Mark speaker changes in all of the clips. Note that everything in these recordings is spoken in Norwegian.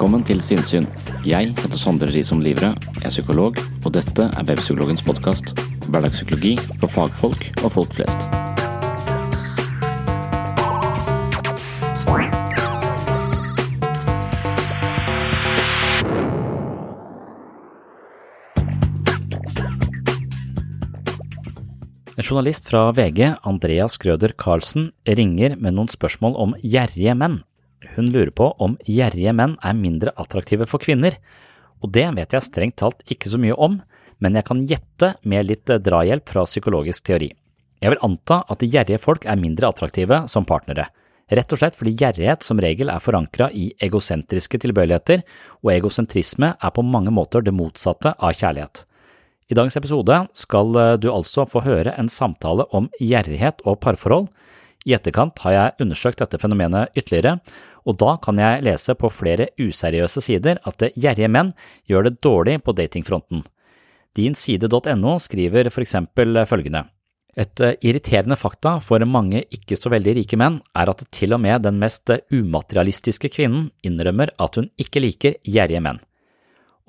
Speaker 1: Velkommen til Sinnsyn. Jeg heter Sondre Risom Livre, er psykolog, og dette er Webpsykologens podkast. Hverdagspsykologi for fagfolk og folk flest. En journalist fra VG, Andreas Grøder Karlsen, ringer med noen spørsmål om gjerrige menn. Hun lurer på om gjerrige menn er mindre attraktive for kvinner, og det vet jeg strengt talt ikke så mye om, men jeg kan gjette med litt drahjelp fra psykologisk teori. Jeg vil anta at gjerrige folk er mindre attraktive som partnere, rett og slett fordi gjerrighet som regel er forankra i egosentriske tilbøyeligheter, og egosentrisme er på mange måter det motsatte av kjærlighet. I dagens episode skal du altså få høre en samtale om gjerrighet og parforhold. I etterkant har jeg undersøkt dette fenomenet ytterligere, og da kan jeg lese på flere useriøse sider at gjerrige menn gjør det dårlig på datingfronten. Dinside.no skriver for eksempel følgende. Et irriterende fakta for mange ikke så veldig rike menn er at til og med den mest umaterialistiske kvinnen innrømmer at hun ikke liker gjerrige menn.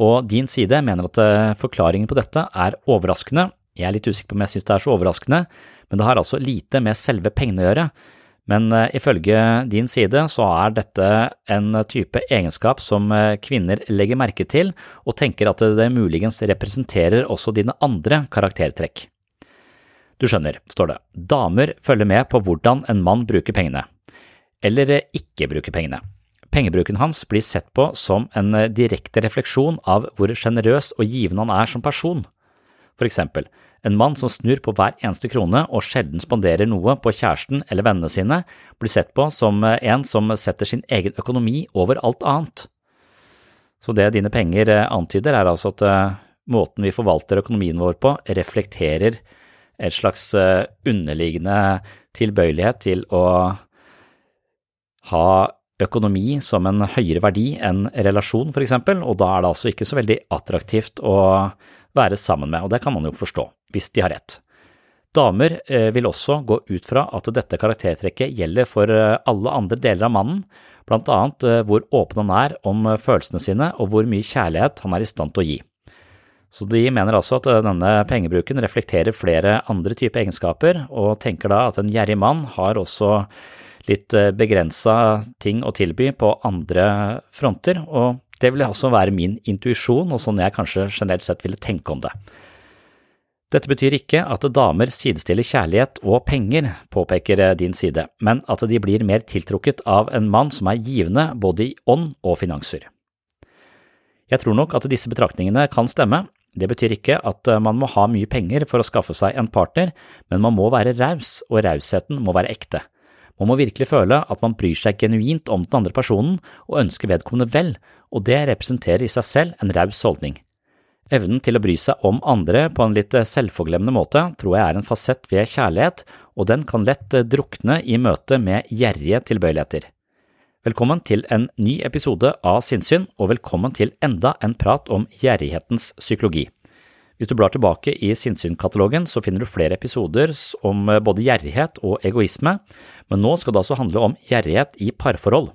Speaker 1: Og din side mener at forklaringen på dette er overraskende. Jeg er litt usikker på om jeg synes det er så overraskende, men det har altså lite med selve pengene å gjøre. Men ifølge din side så er dette en type egenskap som kvinner legger merke til og tenker at det muligens representerer også dine andre karaktertrekk. Du skjønner, står det, damer følger med på hvordan en mann bruker pengene, eller ikke bruker pengene. Pengebruken hans blir sett på som en direkte refleksjon av hvor sjenerøs og givende han er som person. For eksempel, en mann som snur på hver eneste krone og sjelden spanderer noe på kjæresten eller vennene sine, blir sett på som en som setter sin egen økonomi over alt annet. Så det dine penger antyder, er altså at måten vi forvalter økonomien vår på, reflekterer et slags underliggende tilbøyelighet til å ha økonomi som en høyere verdi enn relasjon, for eksempel, og da er det altså ikke så veldig attraktivt å være sammen med, og det kan man jo forstå, hvis de har rett. Damer vil også gå ut fra at dette karaktertrekket gjelder for alle andre deler av mannen, blant annet hvor åpen han er om følelsene sine og hvor mye kjærlighet han er i stand til å gi. Så de mener altså at denne pengebruken reflekterer flere andre typer egenskaper, og tenker da at en gjerrig mann har også litt begrensa ting å tilby på andre fronter, og det vil også være min intuisjon og sånn jeg kanskje generelt sett ville tenke om det. Dette betyr ikke at damer sidestiller kjærlighet og penger, påpeker din side, men at de blir mer tiltrukket av en mann som er givende både i ånd og finanser. Jeg tror nok at disse betraktningene kan stemme, det betyr ikke at man må ha mye penger for å skaffe seg en partner, men man må være raus, og rausheten må være ekte. Man må virkelig føle at man bryr seg genuint om den andre personen og ønsker vedkommende vel, og det representerer i seg selv en raus holdning. Evnen til å bry seg om andre på en litt selvforglemmende måte tror jeg er en fasett ved kjærlighet, og den kan lett drukne i møte med gjerrige tilbøyeligheter. Velkommen til en ny episode av Sinnsyn, og velkommen til enda en prat om gjerrighetens psykologi. Hvis du blar tilbake i Sinnssyn-katalogen, så finner du flere episoder om både gjerrighet og egoisme, men nå skal det altså handle om gjerrighet i parforhold.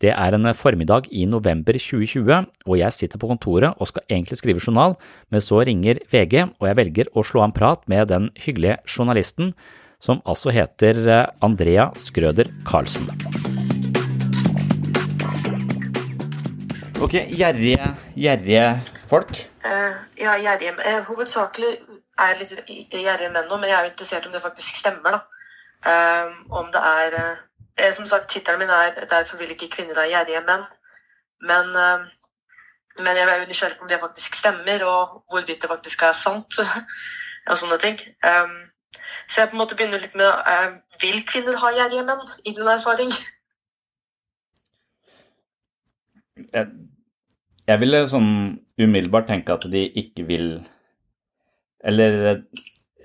Speaker 1: Det er en formiddag i november 2020, og jeg sitter på kontoret og skal egentlig skrive journal, men så ringer VG, og jeg velger å slå av en prat med den hyggelige journalisten, som altså heter Andrea Skrøder Karlsen. Ok, gjerrige, gjerrige folk?
Speaker 2: Uh, ja, gjerrige uh, Hovedsakelig er jeg litt gjerrige menn nå, men jeg er jo interessert om det faktisk stemmer. da. Uh, om det er Som sagt, tittelen min er 'Derfor vil ikke kvinner ha gjerrige menn'. Men, men jeg er jo nysgjerrig på om det faktisk stemmer, og hvorvidt det faktisk er sant. og sånne ting. Um, så jeg på en måte begynner litt med Vil kvinner ha gjerrige menn, i din erfaring?
Speaker 1: jeg, jeg ville sånn umiddelbart tenke at de ikke vil Eller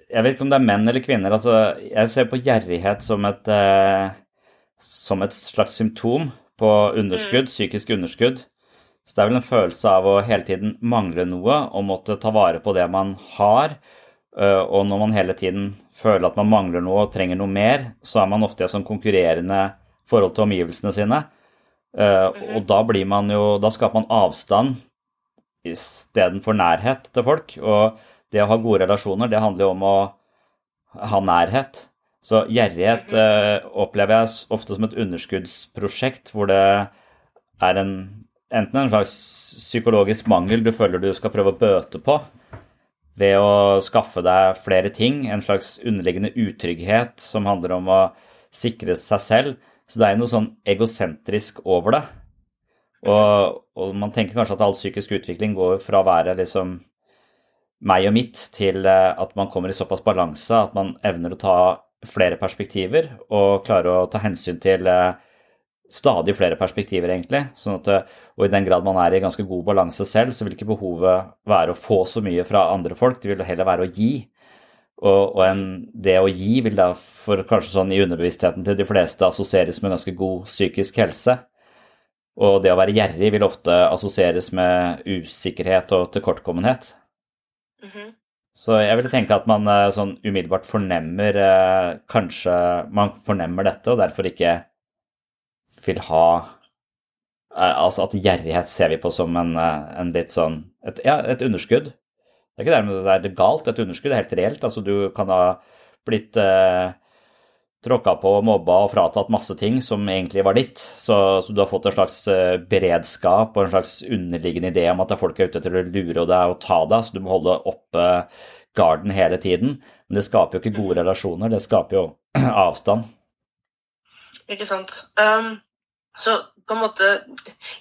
Speaker 1: jeg vet ikke om det er menn eller kvinner. altså Jeg ser på gjerrighet som et, eh, som et slags symptom på underskudd, mm. psykisk underskudd. Så det er vel en følelse av å hele tiden mangle noe og måtte ta vare på det man har. Eh, og når man hele tiden føler at man mangler noe og trenger noe mer, så er man ofte i et sånn konkurrerende forhold til omgivelsene sine. Uh, og da blir man jo Da skaper man avstand istedenfor nærhet til folk. Og det å ha gode relasjoner, det handler jo om å ha nærhet. Så gjerrighet eh, opplever jeg ofte som et underskuddsprosjekt hvor det er en enten en slags psykologisk mangel du føler du skal prøve å bøte på ved å skaffe deg flere ting, en slags underliggende utrygghet som handler om å sikre seg selv så det er noe sånn egosentrisk over det. Og, og, man tenker kanskje at all psykisk utvikling går fra å være liksom meg og mitt til eh, at man kommer i såpass balanse at man evner å ta flere perspektiver og klare å ta hensyn til eh, stadig flere perspektiver, egentlig. Sånn at, eh, og i den grad man er i ganske god balanse selv, så vil ikke behovet være å få så mye fra andre folk, det vil heller være å gi. Og, og en, det å gi vil da for kanskje sånn i underbevisstheten til de fleste assosieres med ganske god psykisk helse. Og det å være gjerrig vil ofte assosieres med usikkerhet og tilkortkommenhet. Mm -hmm. Så jeg ville tenke at man eh, sånn umiddelbart fornemmer eh, Kanskje man fornemmer dette, og derfor ikke vil ha eh, Altså at gjerrighet ser vi på som en, en litt sånn et, Ja, et underskudd. Det er ikke dermed det er galt, et underskudd er helt reelt. Altså, du kan ha blitt eh, tråkka på, mobba og fratatt masse ting som egentlig var ditt. Så, så, du har fått en slags eh, beredskap og en slags underliggende idé om at folk er ute etter å lure deg og ta deg, så du må holde oppe garden hele tiden. Men det skaper jo ikke gode relasjoner, det skaper jo avstand.
Speaker 2: Ikke sant. Um, så på en måte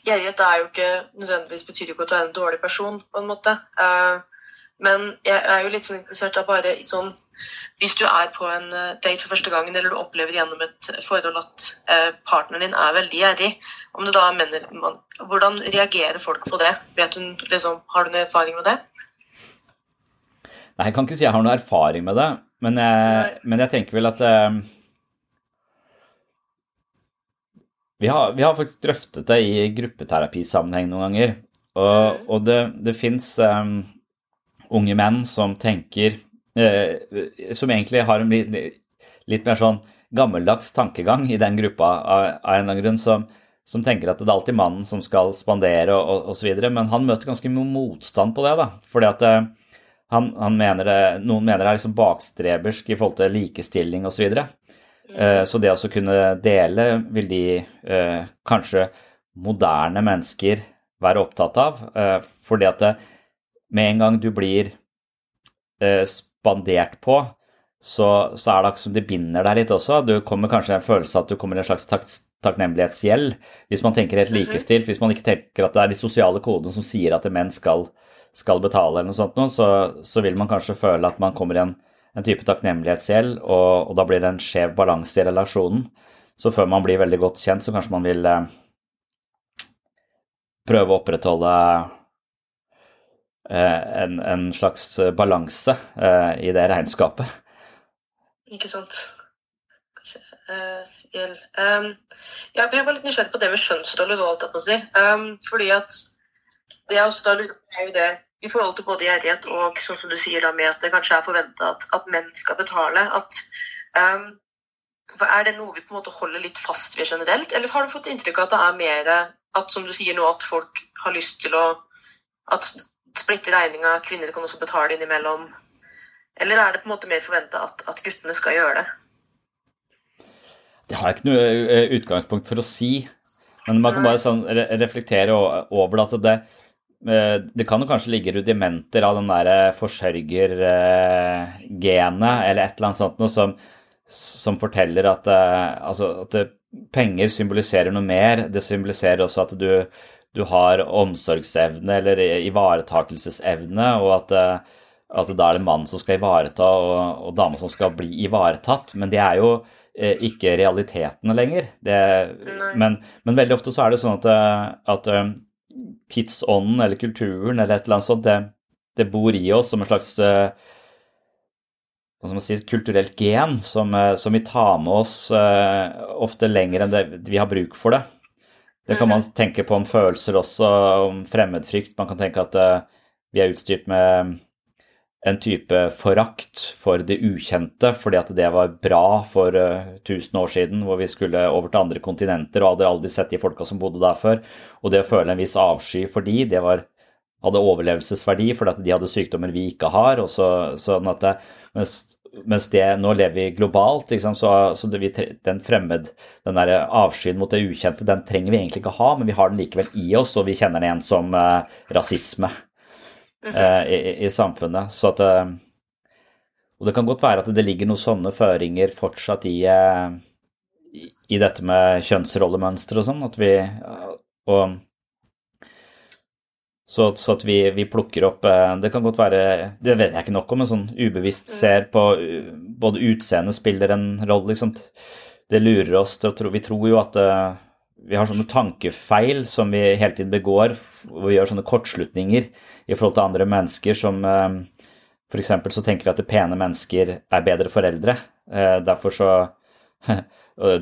Speaker 2: Gjerrighet er jo ikke nødvendigvis betyr ikke at du er en dårlig person, på en måte. Uh, men jeg er jo litt sånn interessert av bare sånn Hvis du er på en eh, date for første gangen, eller du opplever gjennom et forhold at eh, partneren din er veldig gjerrig, er hvordan reagerer folk på det? Vet du, liksom, har du noen erfaring med det?
Speaker 1: Nei, jeg kan ikke si jeg har noen erfaring med det, men jeg, men jeg tenker vel at uh, vi, har, vi har, faktisk drøftet det i gruppeterapisammenheng noen ganger. Og, mm. og det, det fins um, unge menn som tenker Som egentlig har en litt, mer sånn gammeldags tankegang i den gruppa av, en eller annen grunn, som, som, tenker at det er alltid mannen som skal spandere og osv. Men han møter ganske mye motstand på det, da. Fordi at eh, han, han, mener det, noen mener det er liksom bakstrebersk i forhold til likestilling osv. Så, videre. Eh, så det å kunne dele vil de eh, kanskje moderne mennesker være opptatt av. Eh, fordi at med en gang du blir eh, spandert på, så, så, er det akkurat som det binder deg litt også. Du kommer kanskje en følelse av at du kommer i en slags tak takknemlighetsgjeld. Hvis man tenker helt mhm. likestilt, hvis man ikke tenker at det er de sosiale kodene som sier at menn skal, skal betale, eller noe sånt, så, så, vil man kanskje føle at man kommer i en, en type takknemlighetsgjeld, og, og, da blir det en skjev balanse i relasjonen. Så før man blir veldig godt kjent, så kanskje man vil eh, prøve å opprettholde en, en, slags balanse eh, i det regnskapet.
Speaker 2: Ikke sant. uh, um, ja, jeg var litt nysgjerrig på det med skjønnsroller òg, på å si. Um, fordi at det jeg også da er jo det i forhold til både gjerrighet og sånn som du sier da med at det kanskje er forventa at, at, menn skal betale. at um, Er det noe vi på en måte holder litt fast ved generelt, eller har du fått inntrykk av at det er mer at som du sier nå, at folk har lyst til å at splitte regninga, kvinner kan også betale innimellom? Eller er det på en måte mer forventa at, at, guttene skal gjøre det?
Speaker 1: Det har jeg ikke noe eh, utgangspunkt for å si. Men man kan bare sånn reflektere over. Altså det, eh, det kan jo kanskje ligge rudimenter av den der eh, forsørgergenet eller et eller annet sånt noe som, som forteller at, altså, at penger symboliserer noe mer. Det symboliserer også at du, du har omsorgsevne eller ivaretakelsesevne, og at at da er det mannen som skal ivareta, og, og dama som skal bli ivaretatt. Men det er jo eh, ikke realitetene lenger. Det, men, men, veldig ofte så er det sånn at, eh, at eh, tidsånden eller kulturen eller et eller annet sånt, det, det bor i oss som en slags eh, si, kulturelt gen som, eh, som, vi tar med oss uh, ofte lenger enn det, vi har bruk for det. Det kan man mhm. tenke på om følelser også, om fremmedfrykt. Man kan tenke at uh, vi er utstyrt med en type forakt for det ukjente, fordi at det var bra for uh, eh, 1000 år siden, hvor vi skulle over til andre kontinenter og hadde aldri sett de folka som bodde der før. Og det å føle en viss avsky for de, det var, hadde overlevelsesverdi fordi at de hadde sykdommer vi ikke har. og så, sånn at det, mens, mens det, nå lever vi globalt, liksom, så, så det, vi, den fremmed, den der avskyen mot det ukjente, den trenger vi egentlig ikke ha, men vi har den likevel i oss, og vi kjenner den igjen som uh, rasisme. Eh, i, i, samfunnet. Så at eh, Og det kan godt være at det ligger noen sånne føringer fortsatt i, eh, i, dette med kjønnsrollemønster og sånn, at vi og, så, så, at vi, vi, plukker opp Det kan godt være Det vet jeg ikke nok om, men sånn ubevisst mm. ser på Både utseendet spiller en rolle, liksom. Det lurer oss til å tro Vi tror jo at vi har sånne tankefeil som vi hele tiden begår, hvor vi gjør sånne kortslutninger i forhold til andre mennesker som eh, F.eks. så tenker vi at pene mennesker er bedre foreldre. Eh, derfor så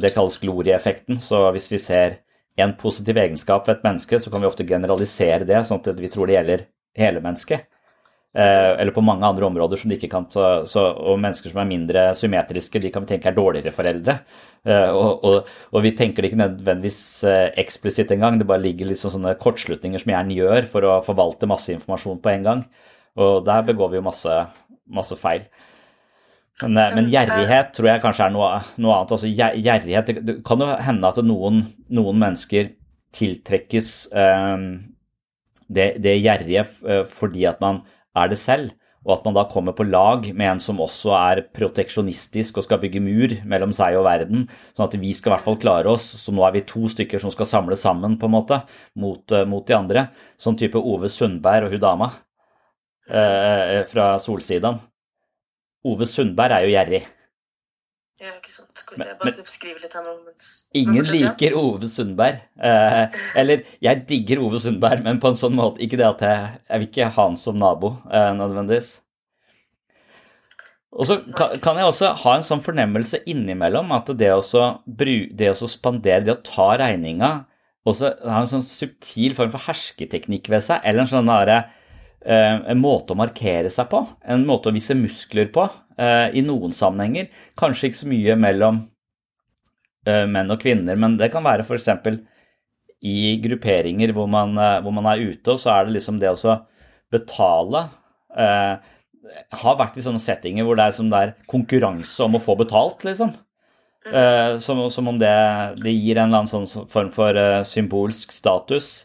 Speaker 1: Det kalles glorieeffekten. Så hvis vi ser en positiv egenskap ved et menneske, så kan vi ofte generalisere det, sånn at vi tror det gjelder hele mennesket. Eh, eller på mange andre områder som de ikke kan ta så, Og mennesker som er mindre symmetriske, de kan vi tenke er dårligere foreldre. Eh, og, og, og, vi tenker det ikke nødvendigvis eh, eksplisitt engang, det bare ligger liksom sånne kortslutninger som hjernen gjør for å forvalte masse informasjon på en gang. Og der begår vi jo masse, masse feil. Men, men, gjerrighet tror jeg kanskje er noe, noe annet. Altså gjerrighet Det kan jo hende at noen, noen mennesker tiltrekkes eh, det, det gjerrige fordi at man er det selv, og at man da kommer på lag med en som også er proteksjonistisk og skal bygge mur mellom seg og verden, sånn at vi skal i hvert fall klare oss. Så nå er vi to stykker som skal samle sammen, på en måte, mot, uh, mot de andre. Sånn type Ove Sundberg og hun dama eh, fra Solsidan. Ove Sundberg er jo gjerrig.
Speaker 2: Ja, ikke sant. Skal vi se, bare skrive litt her nå mens
Speaker 1: Ingen liker Ove Sundberg. Eh, eller, jeg digger Ove Sundberg, men på en sånn måte Ikke det at jeg Jeg vil ikke ha han som nabo, eh, nødvendigvis. Og så kan, kan, jeg også ha en sånn fornemmelse innimellom at det å, det å spandere, det å ta regninga, også ha en sånn subtil form for hersketeknikk ved seg, eller en sånn derre en måte å markere seg på, en måte å vise muskler på eh, i noen sammenhenger. Kanskje ikke så mye mellom eh, menn og kvinner, men det kan være f.eks. i grupperinger hvor man, hvor man, er ute, og så er det liksom det å betale har vært i sånne settinger hvor det er, sånn der konkurranse om å få betalt, liksom. Som, som om det, det, gir en eller annen sånn form for symbolsk status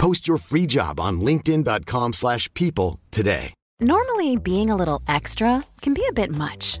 Speaker 3: Post your free job on linkedin.com/people slash people today.
Speaker 4: Normally, being a little extra can be a bit much,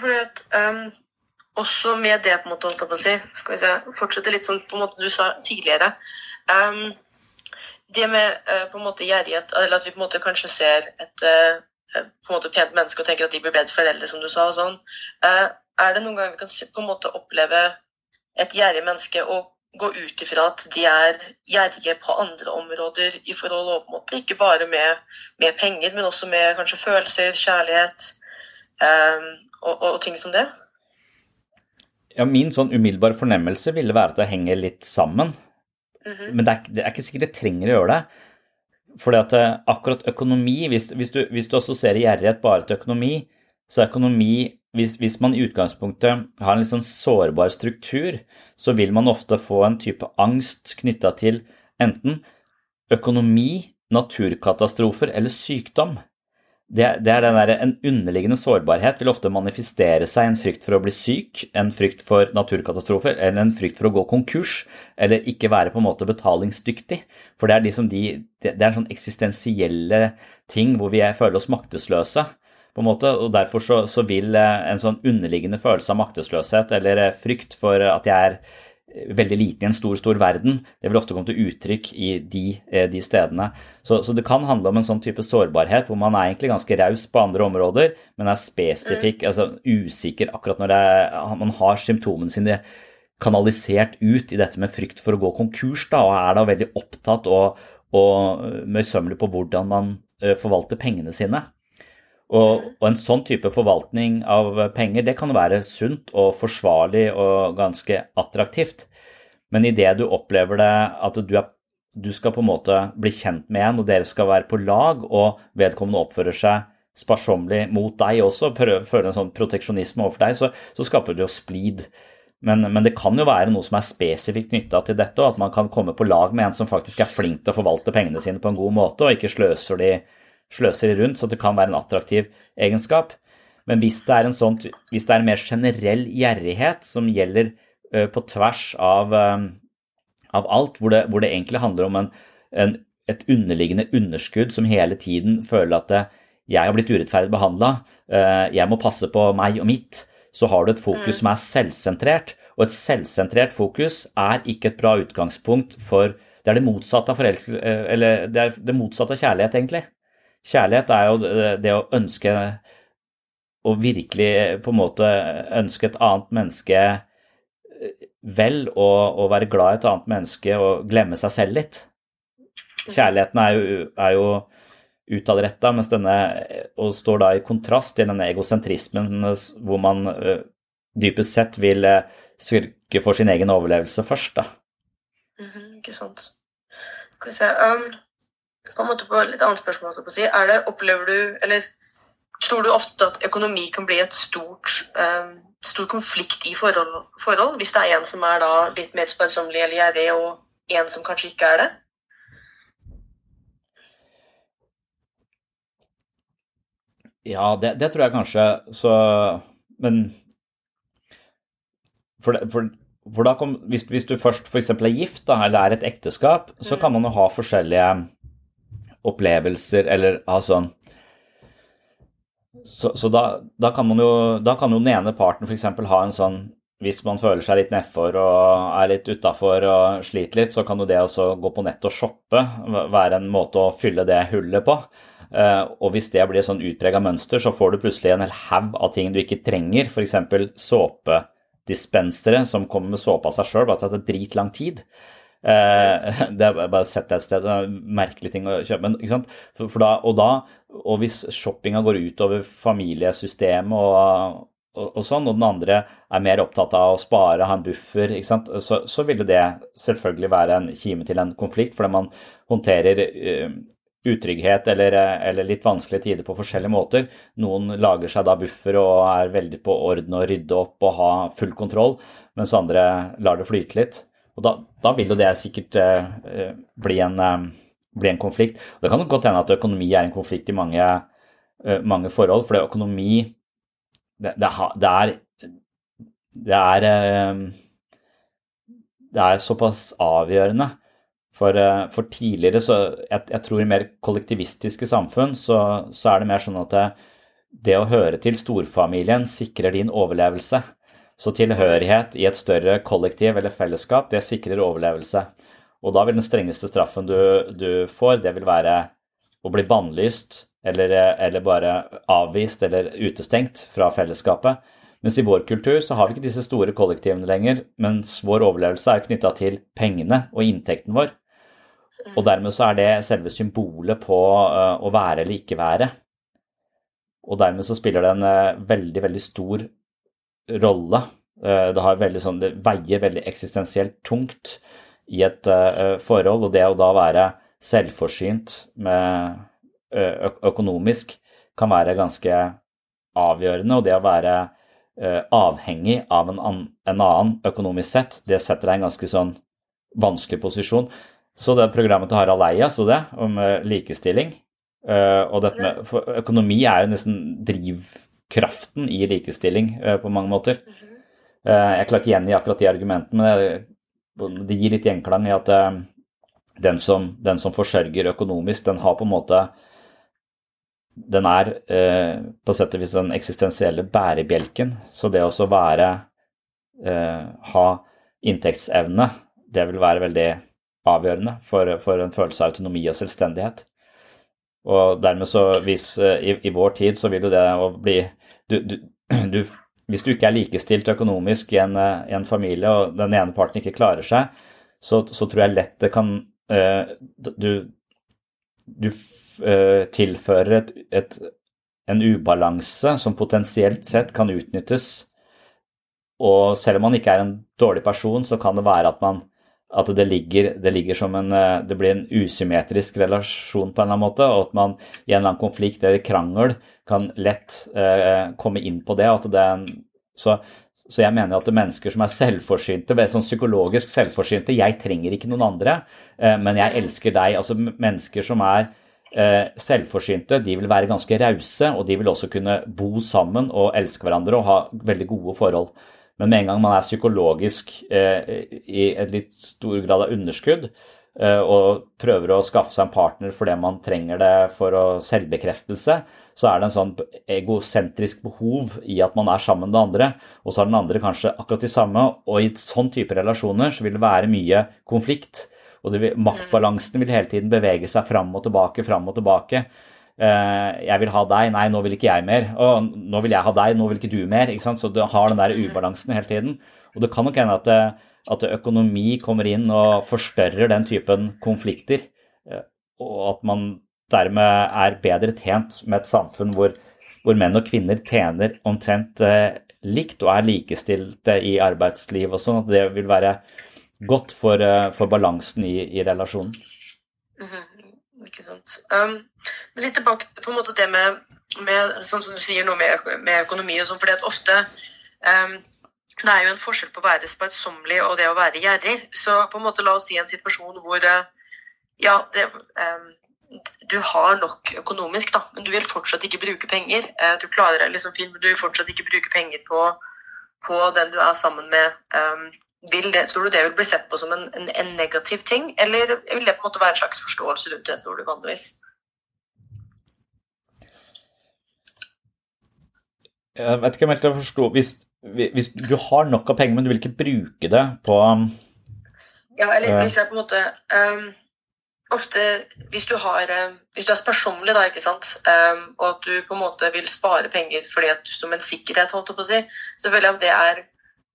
Speaker 2: Fordi at, um, også med det, på en måte, holdt jeg på å skal vi se, fortsette litt sånn på en måte du sa tidligere. Um, det med uh, på en måte gjerrighet, eller at vi på en måte kanskje ser et uh, på en måte pent menneske og tenker at de blir bedre foreldre, som du sa. og sånn. Uh, er det noen ganger vi kan på en måte oppleve et gjerrig menneske og gå ut ifra at de er gjerrige på andre områder i forhold og på en måte ikke bare med, med penger, men også med kanskje følelser, kjærlighet ehm, og, og, ting som det?
Speaker 1: Ja, min sånn umiddelbare fornemmelse ville være at det henger litt sammen. Men det er, det er ikke sikkert det trenger å gjøre det. Fordi at eh, akkurat økonomi, hvis, hvis, du, hvis du assosierer gjerrighet bare til økonomi, så er økonomi hvis, hvis man i utgangspunktet har en litt sånn sårbar struktur, så vil man ofte få en type angst knytta til enten økonomi, naturkatastrofer eller sykdom. Det, er den der, En underliggende sårbarhet vil ofte manifestere seg i en frykt for å bli syk, en frykt for naturkatastrofer eller en frykt for å gå konkurs eller ikke være på en måte betalingsdyktig. For det er liksom de, det er sånn eksistensielle ting hvor vi er, føler oss maktesløse. på en måte, og Derfor så, så vil eh, en sånn underliggende følelse av maktesløshet eller eh, frykt for at jeg er veldig liten i en stor, stor verden, det vil ofte komme til uttrykk i de, eh, de stedene. Så, så det kan handle om en sånn type sårbarhet hvor man er egentlig ganske raus på andre områder, men er spesifikk, altså usikker akkurat når er, man har symptomene sine kanalisert ut i dette med frykt for å gå konkurs, da, og er da veldig opptatt og, og møysommelig på hvordan man eh, forvalter pengene sine. Og, og en sånn type forvaltning av penger, det kan være sunt og forsvarlig og ganske attraktivt. Men idet du opplever det at du, er, du skal på en måte bli kjent med en, og dere skal være på lag, og vedkommende oppfører seg sparsommelig mot deg også, prøver, føler en sånn proteksjonisme overfor deg, så, så skaper det jo splid. Men, men det kan jo være noe som er spesifikt knytta til dette, og at man kan komme på lag med en som faktisk er flink til å forvalte pengene sine på en god måte, og ikke sløser de, sløser rundt, så det kan være en attraktiv egenskap. Men hvis det er en, sånn, hvis det er en mer generell gjerrighet som gjelder på tvers av, av alt, hvor det, hvor det egentlig handler om en, en, et underliggende underskudd som hele tiden føler at det, jeg har blitt urettferdig behandla, jeg må passe på meg og mitt, så har du et fokus som er selvsentrert. Og et selvsentrert fokus er ikke et bra utgangspunkt for Det er det motsatte av Eller det er det motsatte av kjærlighet, egentlig. Kjærlighet er jo det, å ønske Å virkelig på en måte ønske et annet menneske vel, og, og være glad i et annet menneske og glemme seg selv litt. Kjærligheten er jo, er jo utadretta, mens denne og står da i kontrast til denne egosentrismen hvor man dypest sett vil sørge for sin egen overlevelse først. da.
Speaker 2: Mhm, ikke sant. Skal vi se um, På en måte på et litt annet spørsmål, si. Er det, opplever du, eller tror du ofte at økonomi kan bli et stort, um, stor konflikt i forhold, forhold, hvis det er en som er da litt mer sparsommelig eller gjerrig, og en som kanskje ikke er det?
Speaker 1: Ja, det, det tror jeg kanskje. Så Men for, det, for, kom, hvis, hvis, du først f.eks. er gift da, eller er et ekteskap, så kan man jo ha forskjellige opplevelser eller ha sånn Så, så da, da, kan man jo Da kan jo den ene parten f.eks. ha en sånn hvis man føler seg litt nedfor og er litt utafor og sliter litt, så kan jo det å gå på nett og shoppe være en måte å fylle det hullet på. Eh, og hvis det blir et sånn utprega mønster, så får du plutselig en hel haug av ting du ikke trenger, f.eks. såpedispensere som kommer med såpe av seg sjøl, bare at det tar dritlang tid. Eh, det er bare sett et sted, det er en merkelig ting å kjøpe. Men? For, for da, og, da, og hvis shoppinga går utover familiesystemet og, og, og, sånn, og den andre er mer opptatt av å spare, ha en buffer? Så, så vil det selvfølgelig være en kime til en konflikt, fordi man håndterer uh, utrygghet eller, eller, litt vanskelige tider på forskjellige måter. Noen lager seg da buffer og er veldig på orden og rydde opp og ha full kontroll, mens andre lar det flyte litt. Og da, da vil jo det sikkert uh, bli, en, uh, bli, en, konflikt. Og det kan godt hende at økonomi er en konflikt i mange, uh, mange forhold, for økonomi det, det, det, er det er, det er såpass avgjørende for, eh, for tidligere, så jeg, jeg, tror i mer kollektivistiske samfunn, så, så, er det mer sånn at det, det å høre til storfamilien sikrer din overlevelse. Så tilhørighet i et større kollektiv eller fellesskap, det sikrer overlevelse. Og da vil den strengeste straffen du, du får, det vil være å bli bannlyst eller, eller, bare avvist eller utestengt fra fellesskapet. Mens i vår kultur så har vi ikke disse store kollektivene lenger, mens vår overlevelse er knytta til pengene og inntekten vår. Og dermed så er det selve symbolet på uh, å være eller ikke være. Og dermed så spiller det en uh, veldig, veldig stor rolle. Uh, det, veldig, sånn, det, veier veldig eksistensielt tungt i et forhold, og det å da være selvforsynt med økonomisk kan være ganske avgjørende. Og det å være avhengig av en, en annen økonomisk sett, det setter deg i en ganske sånn vanskelig posisjon. Så det programmet til Harald Eia, så det, om uh, likestilling. Og dette med, for økonomi er jo nesten drivkraften i likestilling uh, på mange måter. jeg klarer ikke igjen i akkurat de argumentene, men det, gir litt gjenklang i at den som, den, som, forsørger økonomisk, den har på en måte Den er på sett og vis den eksistensielle bærebjelken. Så det å være Ha inntektsevne, det vil være veldig avgjørende for, for, en følelse av autonomi og selvstendighet. Og dermed så, hvis i, i vår tid, så vil jo det å bli du, du, du, Hvis du ikke er likestilt økonomisk i en, i en, familie, og den ene parten ikke klarer seg, så, så tror jeg lett det kan uh, Du, du uh, tilfører et, et, en ubalanse som potensielt sett kan utnyttes. Og selv om man ikke er en dårlig person, så kan det være at man at det ligger, det ligger, som en eh, Det blir en usymmetrisk relasjon på en eller annen måte, og at man i en eller annen konflikt eller krangel kan lett eh, komme inn på det. det så, så, jeg mener at mennesker som er selvforsynte, sånn psykologisk selvforsynte Jeg trenger ikke noen andre, eh, men jeg elsker deg. Altså mennesker som er eh, selvforsynte, de vil være ganske rause, og de vil også kunne bo sammen og elske hverandre og ha veldig gode forhold. Men med en gang man er psykologisk eh, i et litt stor grad av underskudd eh, og prøver å skaffe seg en partner fordi man trenger det for å selvbekreftelse, så er det en sånn egosentrisk behov i at man er sammen med det andre, og så har den andre kanskje akkurat de samme. Og i sånn type relasjoner så vil det være mye konflikt. Og vil, maktbalansen vil hele tiden bevege seg fram og tilbake, fram og tilbake. Eh, jeg vil ha deg, nei, nå vil ikke jeg mer. Og nå vil jeg ha deg, nå vil ikke du mer. Ikke? Så du har den der ubalansen hele tiden. Og det kan nok hende at, eh, at økonomi kommer inn og forstørrer den typen konflikter. Eh, og at man dermed er bedre tjent med et samfunn hvor, hvor menn og kvinner tjener omtrent likt og er likestilte i arbeidsliv og sånn. At det vil være godt for, for balansen i, i relasjonen.
Speaker 2: Ikke sant. Um, men litt tilbake på en måte det med, med sånn som du sier noe med, med økonomi og sånn, fordi at ofte um, det er jo en forskjell på å være sparsommelig og det å være gjerrig. Så på en måte la oss si en situasjon hvor ja, det, um, du har nok økonomisk, da, men du vil fortsatt ikke bruke penger. Uh, du klarer deg liksom fint, men du vil fortsatt ikke bruke penger på, på den du er sammen med. Um, det, tror du det vil bli sett på som en, en, en, negativ ting, eller vil det på en måte være en slags forståelse rundt det, når du vanligvis?
Speaker 1: Jeg vet ikke om jeg forstår hvis, hvis du har nok av penger, men du vil ikke bruke det på
Speaker 2: Ja, eller hvis jeg på en måte um, ofte hvis du, har, eh, hvis du er sparsommelig, da, ikke sant, um, og at du på en måte vil spare penger fordi at, som en sikkerhet, holdt jeg på å si, så føler jeg at det er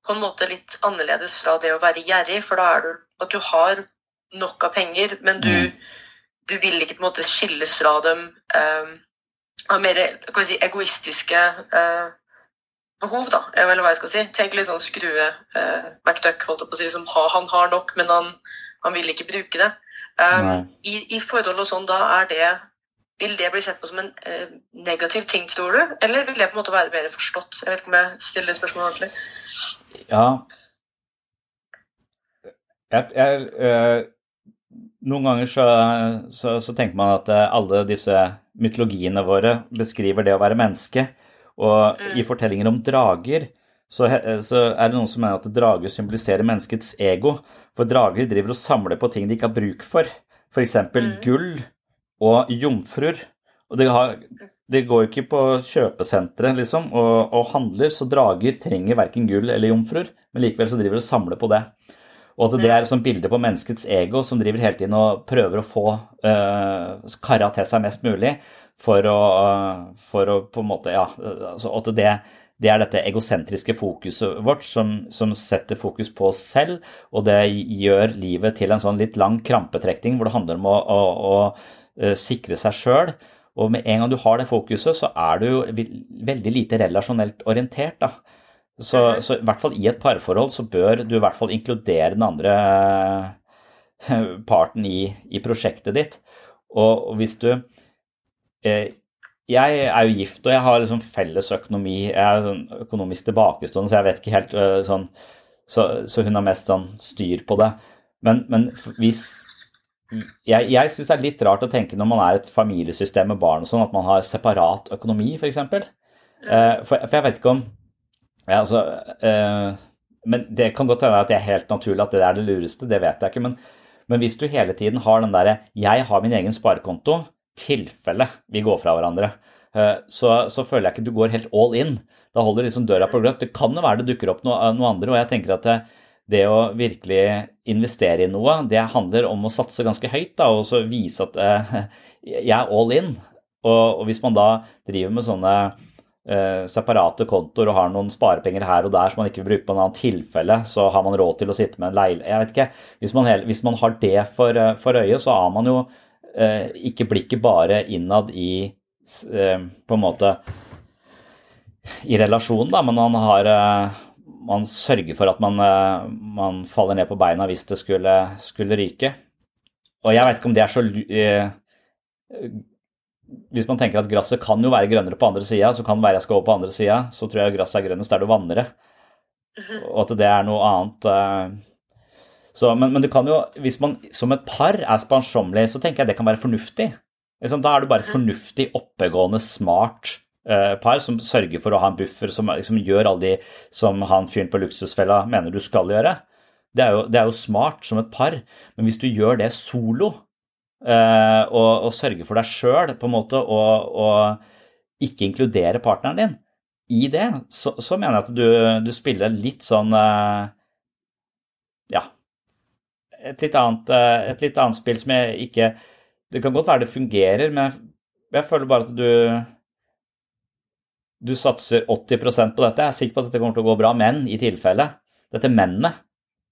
Speaker 2: på en måte litt annerledes fra det å være gjerrig. For da er det at du har nok av penger, men du, mm. du vil ikke på en måte skilles fra dem um, av mer si, egoistiske uh, behov, da, eller hva jeg skal si. Tenk litt sånn skrue uh, McDuck, holdt jeg på å si, som ha, han har nok, men han, han vil ikke bruke det. Um, i, i, forhold og sånn, da er det Vil det bli sett på som en eh, negativ ting, tror du? Eller vil det på en måte være mer forstått? Jeg vet ikke om jeg stiller spørsmålet ordentlig.
Speaker 1: Ja. Jeg, jeg, øh, noen ganger så, så, så, tenker man at eh, alle disse mytologiene våre beskriver det å være menneske. Og mm. i fortellinger om drager så, så, er det noen som mener at drager symboliserer menneskets ego. For drager driver og samler på ting de ikke har bruk for. F.eks. Mm. gull og jomfruer. Og det, har, de går jo ikke på kjøpesentre liksom, og, og, handler, så drager trenger verken gull eller jomfruer, men likevel så driver de og samler på det. Og at det er sånn bilde på menneskets ego som driver hele tiden og prøver å få uh, kara til seg mest mulig for å, uh, for å på en måte Ja, altså at det det er dette egosentriske fokuset vårt som, som, setter fokus på oss selv, og det gjør livet til en sånn litt lang krampetrekning hvor det handler om å, å, å, eh, sikre seg sjøl. Og med en gang du har det fokuset, så er du jo veldig lite relasjonelt orientert. da. Så, så, i hvert fall i et parforhold så bør du i hvert fall inkludere den andre eh, parten i, i prosjektet ditt. Og, og hvis du eh, jeg er jo gift, og jeg har liksom felles økonomi. Jeg er økonomisk tilbakestående, så jeg vet ikke helt uh, sånn så, så, hun har mest sånn styr på det. Men, men hvis Jeg, jeg syns det er litt rart å tenke når man er et familiesystem med barn og sånn, at man har separat økonomi, f.eks. For, uh, for, for jeg vet ikke om ja, altså, uh, Men det kan godt være at det er helt naturlig at det er det lureste, det vet jeg ikke. Men, men hvis du hele tiden har den derre 'jeg har min egen sparekonto', tilfelle vi går fra hverandre, uh, så, så, føler jeg ikke du går helt all in. Da holder liksom døra på gløtt. Det kan jo være det dukker opp noe, noe andre, og jeg tenker at det, det, å virkelig investere i noe, det handler om å satse ganske høyt da, og så vise at eh, jeg er all in. Og, og, hvis man da driver med sånne eh, separate kontoer og har noen sparepenger her og der som man ikke vil bruke på en annen tilfelle, så har man råd til å sitte med en leilighet Jeg vet ikke. Hvis man, hvis man har det for, eh, for øye, så har man jo Eh, ikke blikket bare innad i eh, på en måte i relasjonen, da, men man har eh, man sørger for at man, man, faller ned på beina hvis det skulle, skulle, ryke. Og jeg vet ikke om det er så Hvis man tenker at gresset kan jo være grønnere på andre sida, så kan det være jeg skal over på andre sida, så tror jeg gresset er grønnest der du vanner det. Mhm. Og at det er noe annet så, men, men, du kan jo, hvis man som et par er sparsommelig, så tenker jeg det kan være fornuftig. Da er du bare et fornuftig, oppegående, smart par som sørger for å ha en buffer som liksom, gjør alle de som han fyren på luksusfella mener du skal gjøre. Det er, jo, det er jo smart som et par, men hvis du gjør det solo eh, og, og, sørger for deg sjøl på en måte og, og ikke inkluderer partneren din i det, så, så mener jeg at du, du spiller litt sånn eh, ja, et litt, annet, eh, et litt annet spill som jeg ikke Det kan godt være det fungerer, men jeg føler bare at du du satser 80% på dette. Jeg er sikker på at dette kommer til å gå bra, men i tilfelle Dette mennet.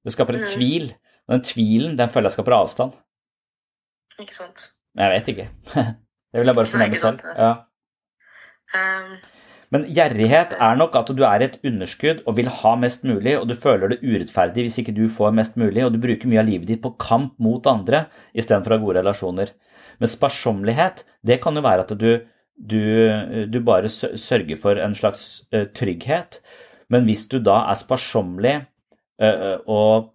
Speaker 1: Det skaper en mm. tvil. Og den tvilen den føler jeg skaper avstand.
Speaker 2: Ikke sant.
Speaker 1: Men jeg vet ikke. Det vil jeg bare fornemme selv. Ja. Um, men gjerrighet er nok at du er i et underskudd og vil ha mest mulig, og du føler det urettferdig hvis ikke du får mest mulig, og du bruker mye av livet ditt på kamp mot andre istedenfor å ha gode relasjoner. Men sparsommelighet, det kan jo være at du, du, du bare sørger for en slags uh, trygghet. Men hvis du da er sparsommelig, uh, og,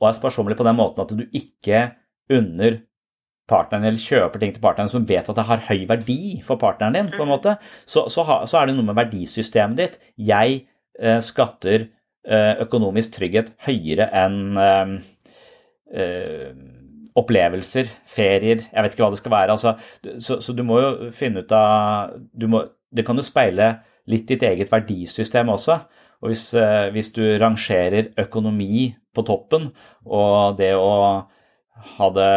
Speaker 1: og, er sparsommelig på den måten at du ikke unner partneren eller kjøper ting til partneren som vet at det har høy verdi for partneren din, på en måte, så, så, ha, så er det noe med verdisystemet ditt. Jeg eh, skatter eh, økonomisk trygghet høyere enn eh, eh, opplevelser, ferier, jeg vet ikke hva det skal være. Altså, så, så, du må jo finne ut av må, Det kan jo speile litt ditt eget verdisystem også. Og hvis, eh, hvis du rangerer økonomi på toppen, og det å ha det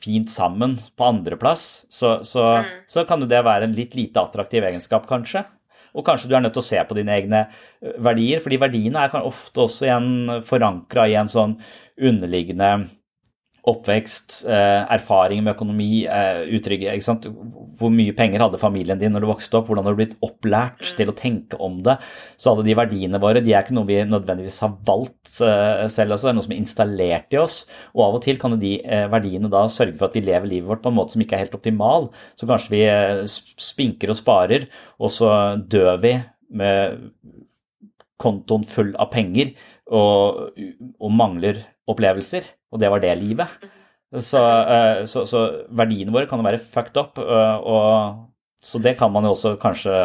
Speaker 1: fint sammen på andreplass, så, så, mm. så kan jo det være en litt lite attraktiv egenskap, kanskje. Og kanskje du er nødt til å se på dine egne eh, verdier, fordi verdiene er ofte også forankra i en sånn underliggende oppvekst, eh, erfaring med økonomi, eh, utrygge Hvor mye penger hadde familien din når du vokste opp? Hvordan har du blitt opplært mm. til å tenke om det? Så alle de verdiene våre de er ikke noe vi nødvendigvis har valgt eh, selv. Også. Det er noe som er installert i oss. Og av og til kan de verdiene da sørge for at vi lever livet vårt på en måte som ikke er helt optimal. Så kanskje vi spinker og sparer, og så dør vi med kontoen full av penger og, og mangler opplevelser og det var det livet. Så, eh, så, så verdiene våre kan jo være fucked up, eh, og, så det kan man jo også kanskje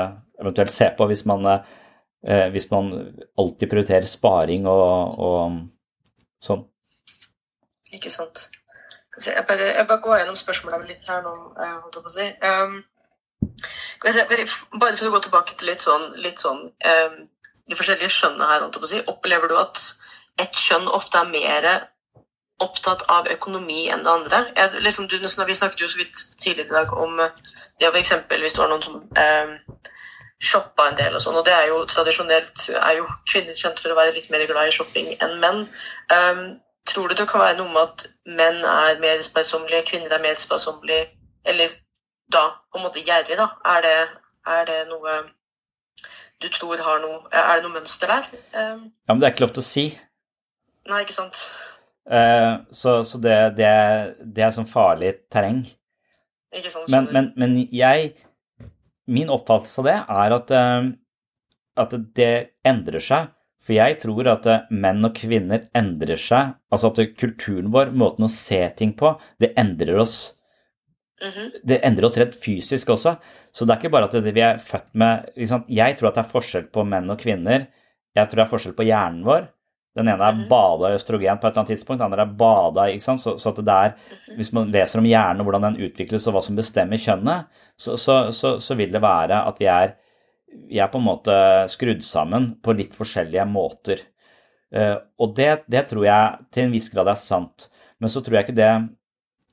Speaker 1: eventuelt se på hvis man, eh, hvis man alltid prioriterer sparing og, og sånn.
Speaker 2: Ikke sant. Jeg bare, jeg bare går gjennom spørsmålene litt her nå, holdt jeg på å si. Um, bare for å gå tilbake til litt sånn, litt sånn um, de forskjellige skjønnene her, holdt jeg på å si. Opplever du at et kjønn ofte er mer opptatt av økonomi enn det andre. Jeg, liksom, du, vi snakket jo så vidt tidligere i dag om det å f.eks. hvis det var noen som eh, shoppa en del og sånn, og det er jo tradisjonelt er jo kvinner kjent for å være litt mer glad i shopping enn menn. Um, tror du det kan være noe med at menn er mer sparsommelige, kvinner er mer sparsommelige, eller da på en måte gjerrig, da? Er det, er det, noe du tror har noe Er det noe mønster der? Um,
Speaker 1: ja, men det er ikke lov til å si.
Speaker 2: Nei, ikke sant.
Speaker 1: Uh, så, så det, det, det, er sånn farlig terreng.
Speaker 2: Sånn,
Speaker 1: men, men, men, jeg Min oppfattelse av det er at, uh, at det endrer seg. For jeg tror at uh, menn og kvinner endrer seg. Altså at kulturen vår, måten å se ting på, det endrer oss. Mm -hmm. Det endrer oss rett fysisk også. Så det er ikke bare at det, vi er født med liksom, Jeg tror at det er forskjell på menn og kvinner. Jeg tror det er forskjell på hjernen vår. Den ene er mhm. bada i østrogen på et eller annet tidspunkt, den andre er bada ikke sant? Så, så, at det er, mhm. Hvis man leser om hjernen og hvordan den utvikles og hva som bestemmer kjønnet, så, så, så vil det være at vi er, vi er, på en måte skrudd sammen på litt forskjellige måter. Uh, og det, det, tror jeg til en viss grad er sant. Men så tror jeg ikke det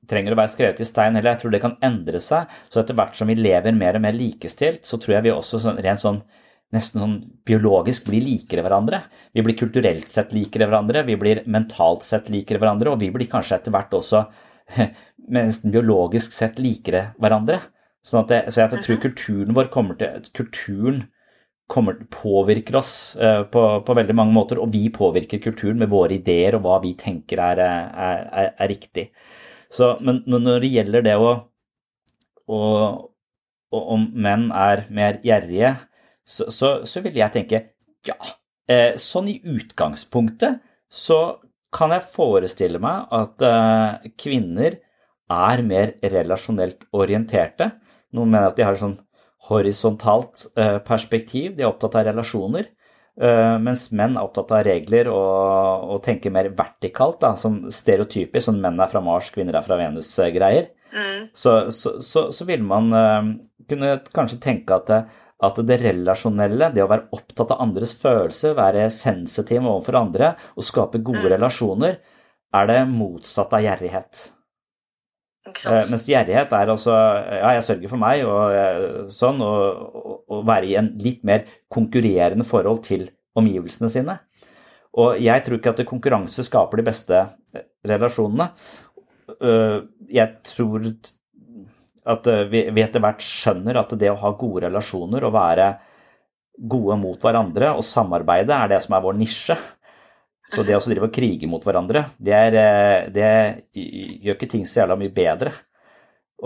Speaker 1: trenger å være skrevet i stein heller. Jeg tror det kan endre seg. Så etter hvert som vi lever mer og mer likestilt, så tror jeg vi også sånn, rent sånn nesten sånn biologisk blir likere hverandre. Vi blir kulturelt sett likere hverandre, vi blir mentalt sett likere hverandre, og vi blir kanskje etter hvert også nesten biologisk sett likere hverandre. Sånn det, så jeg tror mhm. kulturen vår kommer til Kulturen kommer, påvirker oss uh, på, på, veldig mange måter, og vi påvirker kulturen med våre ideer og hva vi tenker er, er, er, er riktig. Så, men når det gjelder det å, å, å om menn er mer gjerrige, så, så, så vil jeg tenke ja. Eh, sånn i utgangspunktet så kan jeg forestille meg at eh, kvinner er mer relasjonelt orienterte. Noen mener at de har et sånn horisontalt eh, perspektiv, de er opptatt av relasjoner. Mens menn er opptatt av regler og, og tenker mer vertikalt, da, som stereotypisk, sånn menn er fra Mars, kvinner er fra Venus-greier. Mm. Så, så, så, så, vil man kunne kanskje tenke at at det relasjonelle, det å være opptatt av andres følelser, være sensitiv overfor andre og skape gode mm. relasjoner, er det motsatt av gjerrighet. Eh, mens gjerrighet er altså ja, jeg sørger for meg og eh, sånn, og, være i en litt mer konkurrerende forhold til omgivelsene sine. Og jeg tror ikke at konkurranse skaper de beste eh, relasjonene. Jeg tror at eh, vi, vi etter hvert skjønner at det å ha gode relasjoner og være gode mot hverandre og samarbeide er det som er vår nisje. Så det å drive og krige mot hverandre, det, er, eh, det, gjør ikke ting så jævla mye bedre.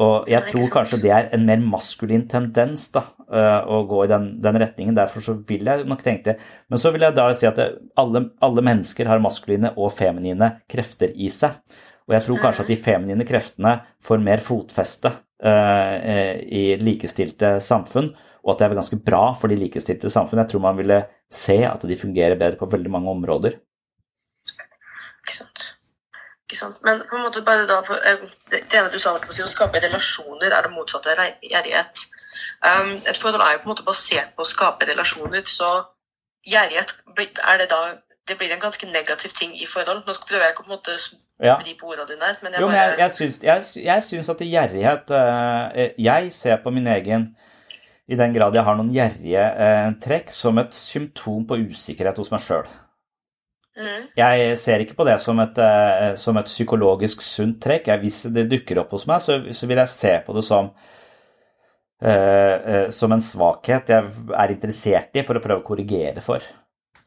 Speaker 1: Og jeg tror kanskje det er en mer maskulin tendens da, eh, å gå i den, den, retningen. Derfor så vil jeg nok tenke det. Men så vil jeg da si at alle, alle mennesker har maskuline og feminine krefter i seg. Og jeg tror kanskje at de feminine kreftene får mer fotfeste i likestilte samfunn, og at det er ganske bra for de likestilte samfunn. Jeg tror man ville se at de fungerer bedre på veldig mange områder.
Speaker 2: Ikke sant. Ikke sant. Men på en måte bare da, for, det ene du sa, å skape relasjoner er det motsatte av gjerrighet. Um, et forhold er jo på en måte basert på å skape relasjoner, så gjerrighet er det da det blir en ganske negativ ting i forhold. Nå prøver jeg ikke å på en måte ja. vri på ordene dine her, men jeg
Speaker 1: jo,
Speaker 2: bare
Speaker 1: men jeg, jeg, syns, jeg, jeg at gjerrighet uh, Jeg ser på min egen i den grad jeg har noen gjerrige eh, trekk, som et symptom på usikkerhet hos meg sjøl. Mm. Jeg ser ikke på det som et, eh, som et psykologisk sunt trekk. hvis det dukker opp hos meg, så, så vil jeg se på det som eh, som en svakhet jeg er interessert i for å prøve å korrigere for.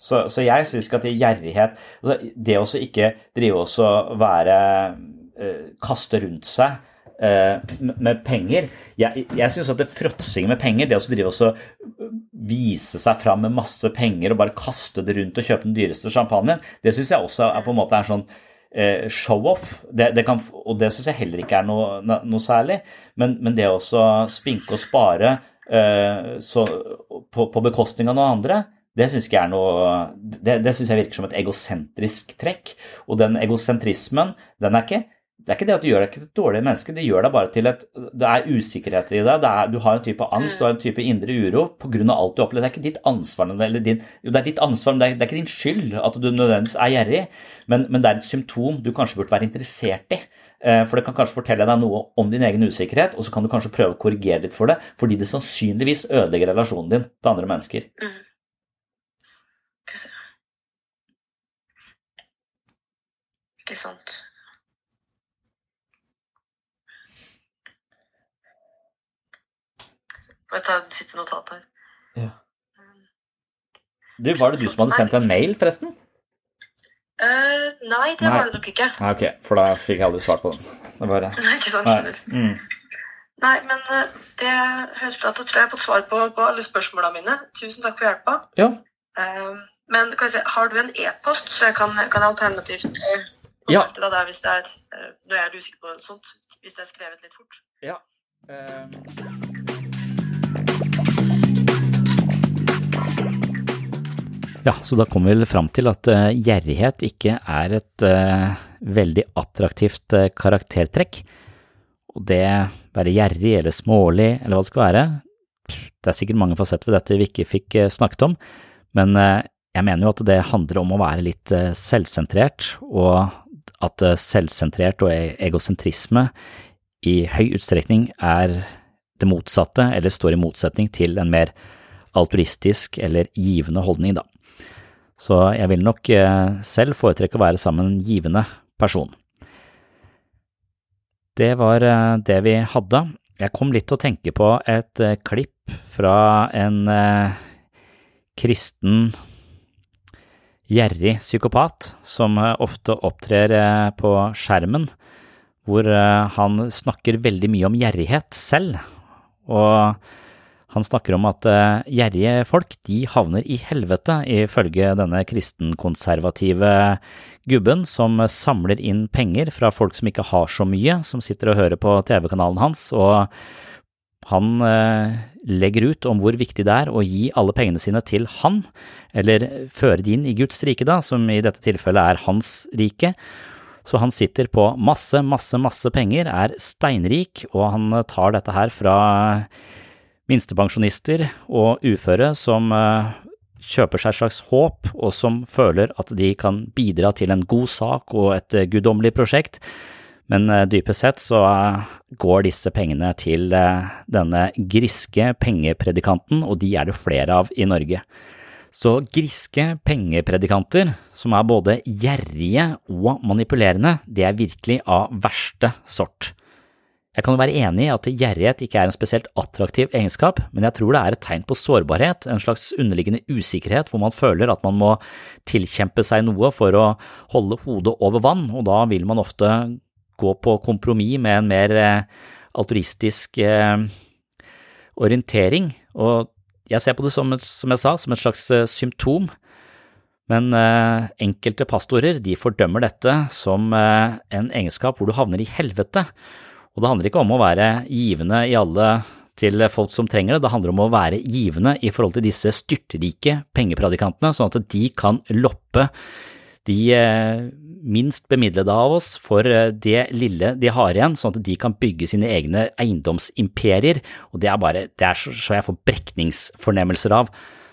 Speaker 1: Så, så jeg syns ikke at det gjerrighet. Altså Det å ikke drive og være uh, Kaste rundt seg med penger. Jeg, jeg syns at det fråtsing med penger, det å drive og vise seg fram med masse penger og bare kaste det rundt og kjøpe den dyreste champagnen, det syns jeg også er på en måte er sånn Eh, show-off, og det syns jeg heller ikke er noe, noe særlig. Men, men, det å spinke og spare uh, så, på, på, bekostning av noe andre, det syns jeg jeg virker som et egosentrisk trekk. Og den egosentrismen, den er ikke det er ikke det at det gjør deg til et dårlig menneske, det gjør deg bare til et Det er usikkerhet i deg, er, du har en type angst, du har en type indre uro pga. alt du opplever. Det er ikke ditt ansvar, din, jo, det er ditt ansvar, men det er, det er, ikke din skyld at du nødvendigvis er gjerrig, men, men, det er et symptom du kanskje burde være interessert i. Eh, for det kan kanskje fortelle deg noe om din egen usikkerhet, og så kan du kanskje prøve å korrigere litt for det, fordi det sannsynligvis ødelegger relasjonen din til andre mennesker. Mm.
Speaker 2: Ikke sant. Jeg ta et siste notat her. Ja.
Speaker 1: Du, var det du som hadde sendt en mail, forresten?
Speaker 2: Uh, nei, det nei. var det nok ikke.
Speaker 1: Nei, ok, For da fikk jeg aldri svart på den. Det
Speaker 2: var... Nei, ikke sant, skjønner. Nei. Mm. nei, men uh, det høres ut som jeg har fått svar på, på alle spørsmåla mine. Tusen takk for hjelpa.
Speaker 1: Ja.
Speaker 2: Uh, men si, har du en e-post, så jeg kan, kan alternativt ja. deg da, hvis det er Når jeg er usikker på sånt, hvis det er skrevet litt fort?
Speaker 1: Ja. Uh... Ja, så da kommer vi fram til at uh, gjerrighet ikke er et uh, veldig attraktivt uh, karaktertrekk. Og det være gjerrig eller smålig eller hva det skal være, det er sikkert mange fasetter ved dette vi ikke fikk snakket om, men jeg mener jo at det handler om å være litt selvsentrert, og at selvsentrert og e-, egosentrisme i høy utstrekning er det motsatte, eller står i motsetning til en mer altruistisk eller givende holdning, da. Så jeg vil nok eh, selv foretrekke å være sammen med en givende person. Det var eh, det vi hadde. Jeg kom litt til å tenke på et eh, klipp fra en kristen, gjerrig psykopat som ofte opptrer på skjermen, hvor han snakker veldig mye om gjerrighet selv, og han snakker om at gjerrige folk de havner i helvete, ifølge denne kristenkonservative gubben som samler inn penger fra folk som ikke har så mye, som sitter og hører på TV-kanalen hans, og han uh, legger ut om hvor viktig det er å gi alle pengene sine til han, eller føre de inn i Guds rike, da, som i dette tilfellet er hans rike. Så han sitter på masse, masse, masse penger, er steinrik, og han tar dette her fra minstepensjonister og uføre som eh, kjøper seg et slags håp, og som føler at de kan bidra til en god sak og et eh, guddommelig prosjekt, men eh, dypest sett så går disse pengene til denne griske pengepredikanten, og de er det flere av i Norge. Så griske pengepredikanter, som er både gjerrige og manipulerende, det er virkelig av verste sort. Jeg kan jo være enig i at gjerrighet ikke er en spesielt attraktiv egenskap, men jeg tror det er et tegn på sårbarhet, en slags underliggende usikkerhet hvor man føler at man må tilkjempe seg noe for å holde hodet over vann, og da vil man ofte gå på kompromiss med en mer alturistisk altruistisk eh, orientering, og jeg ser på det som, som jeg sa, som et slags eh, symptom. Men eh, enkelte pastorer de fordømmer dette som eh, en egenskap hvor du havner i helvete. Og det handler ikke om å være givende i alle til folk som trenger det, det handler om å være givende i forhold til disse styrtrike pengepredikantene, sånn at de kan loppe de eh, minst bemidlede av oss for eh, det lille de har igjen, sånn at de kan bygge sine egne eiendomsimperier, og det er bare det er så, jeg får brekningsfornemmelser av.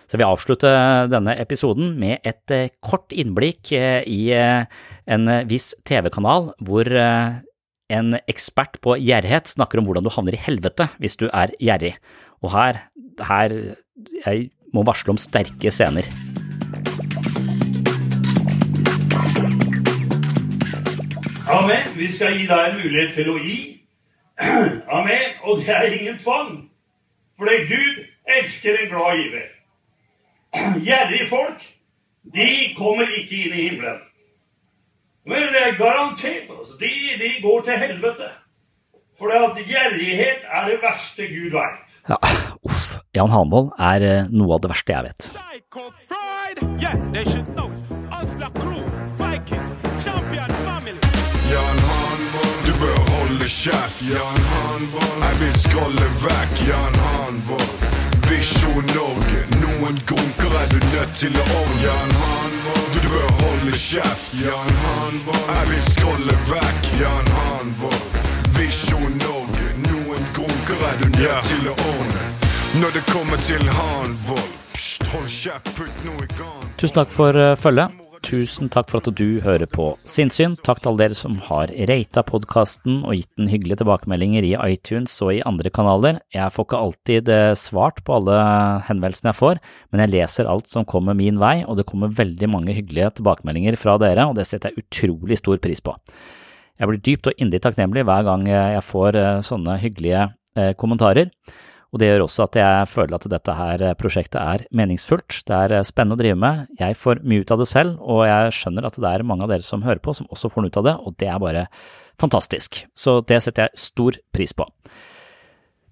Speaker 1: Så jeg vil avslutte denne episoden med et eh, kort innblikk i en viss TV-kanal hvor en ekspert på gjerrighet snakker om hvordan du havner i helvete hvis du er gjerrig, og her, her jeg må varsle om sterke scener.
Speaker 5: Amen. Vi skal gi deg en mulighet til å gi. Amen. Og det er ingen tvang. Fordi Gud elsker en glad giver. Gjerrige folk, de kommer ikke inn i himmelen. Men det er garantert. Altså. De, de går til helvete. For at gjerrighet er det verste Gud veit.
Speaker 1: Ja, uff. Jan Hanvold er eh, noe av det verste jeg vet.
Speaker 6: Holde kjeft. Jan Hanvold, jeg vil skrolle vekk. Jan Hanvold, Visjon Norge. Noen grunker er du nødt til å ordne. Jan Hanvold, du bør holde kjeft. Jan Hanvold, jeg vil skrolle vekk. Jan Hanvold, Visjon Norge. Noen grunker er du nødt til å ordne. Når det kommer til Hanvold, hold kjeft, putt noe i gang.
Speaker 1: Tusen takk for uh, følget. Tusen takk for at du hører på Sinnsyn. Takk til alle dere som har rata podkasten og gitt den hyggelige tilbakemeldinger i iTunes og i andre kanaler. Jeg får ikke alltid eh, svart på alle henvendelsene jeg får, men jeg leser alt som kommer min vei, og det kommer veldig mange hyggelige tilbakemeldinger fra dere, og det setter jeg utrolig stor pris på. Jeg blir dypt og inderlig takknemlig hver gang jeg får eh, sånne hyggelige eh, kommentarer. Og det gjør også at jeg føler at dette her prosjektet er meningsfullt. Det er spennende å drive med. Jeg får mye ut av det selv, og jeg skjønner at det er mange av dere som hører på som også får noe ut av det, og det er bare fantastisk. Så det setter jeg stor pris på.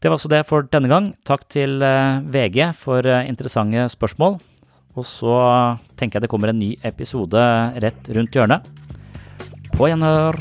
Speaker 1: Det var altså det for denne gang. Takk til eh, VG for eh, interessante spørsmål. Og så tenker jeg det kommer en ny episode rett rundt hjørnet. På gjenhør!